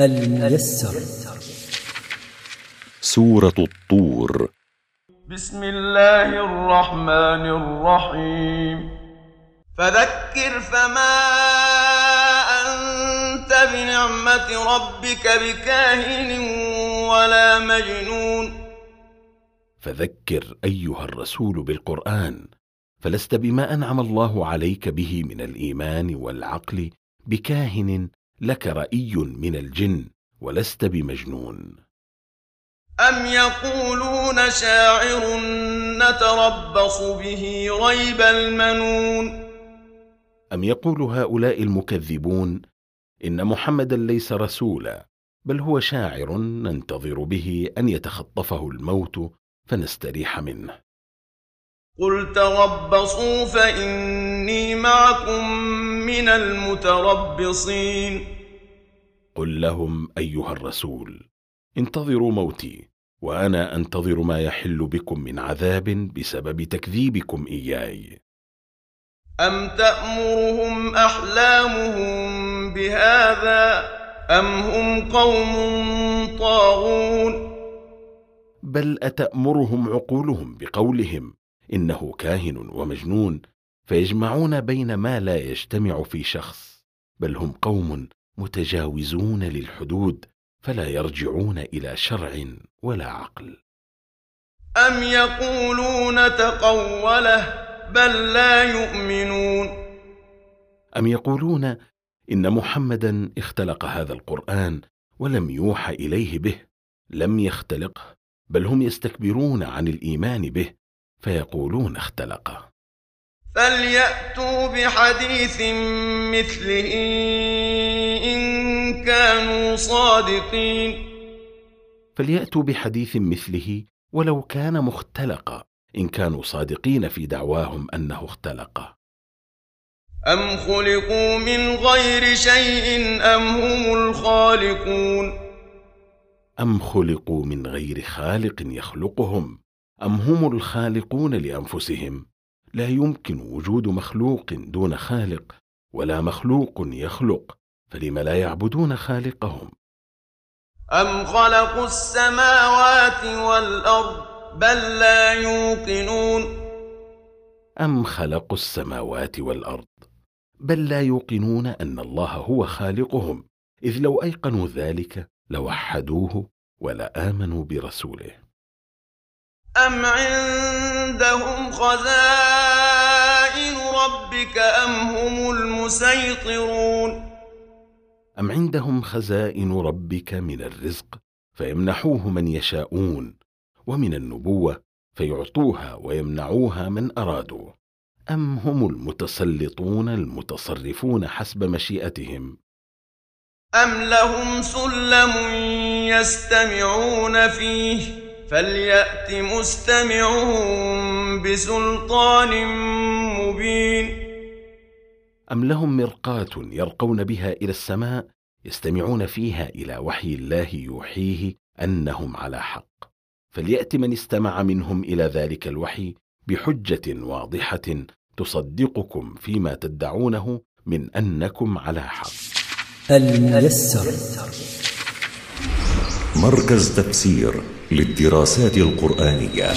الميسر. سورة الطور. بسم الله الرحمن الرحيم. فذكر فما أنت بنعمة ربك بكاهن ولا مجنون. فذكر أيها الرسول بالقرآن فلست بما أنعم الله عليك به من الإيمان والعقل بكاهن لك رأي من الجن ولست بمجنون. أم يقولون شاعر نتربص به ريب المنون؟ أم يقول هؤلاء المكذبون إن محمدا ليس رسولا بل هو شاعر ننتظر به أن يتخطفه الموت فنستريح منه. قل تربصوا فإني معكم من المتربصين. قل لهم أيها الرسول انتظروا موتي وأنا أنتظر ما يحل بكم من عذاب بسبب تكذيبكم إياي. أم تأمرهم أحلامهم بهذا أم هم قوم طاغون؟ بل أتأمرهم عقولهم بقولهم إنه كاهن ومجنون فيجمعون بين ما لا يجتمع في شخص بل هم قوم متجاوزون للحدود فلا يرجعون إلى شرع ولا عقل. أم يقولون تقوله بل لا يؤمنون؟ أم يقولون إن محمدا اختلق هذا القرآن ولم يوحى إليه به لم يختلقه بل هم يستكبرون عن الإيمان به فيقولون اختلقه. فليأتوا بحديث مثله إن كانوا صادقين. فليأتوا بحديث مثله ولو كان مختلقا إن كانوا صادقين في دعواهم أنه اختلقه أم خلقوا من غير شيء أم هم الخالقون؟ أم خلقوا من غير خالق يخلقهم أم هم الخالقون لأنفسهم؟ لا يمكن وجود مخلوق دون خالق ولا مخلوق يخلق فلم لا يعبدون خالقهم؟ أم خلقوا السماوات والأرض بل لا يوقنون؟ أم خلقوا السماوات والأرض بل لا يوقنون أن الله هو خالقهم إذ لو أيقنوا ذلك لوحدوه ولا آمنوا برسوله. أم عندهم خزائن ربك أم هم المسيطرون أم عندهم خزائن ربك من الرزق فيمنحوه من يشاءون ومن النبوة فيعطوها ويمنعوها من أرادوا أم هم المتسلطون المتصرفون حسب مشيئتهم أم لهم سلم يستمعون فيه فليأت مستمعهم بسلطان مبين أم لهم مرقاة يرقون بها إلى السماء يستمعون فيها إلى وحي الله يوحيه أنهم على حق فليأت من استمع منهم إلى ذلك الوحي بحجة واضحة تصدقكم فيما تدعونه من أنكم على حق الميسر مركز تفسير للدراسات القرآنية.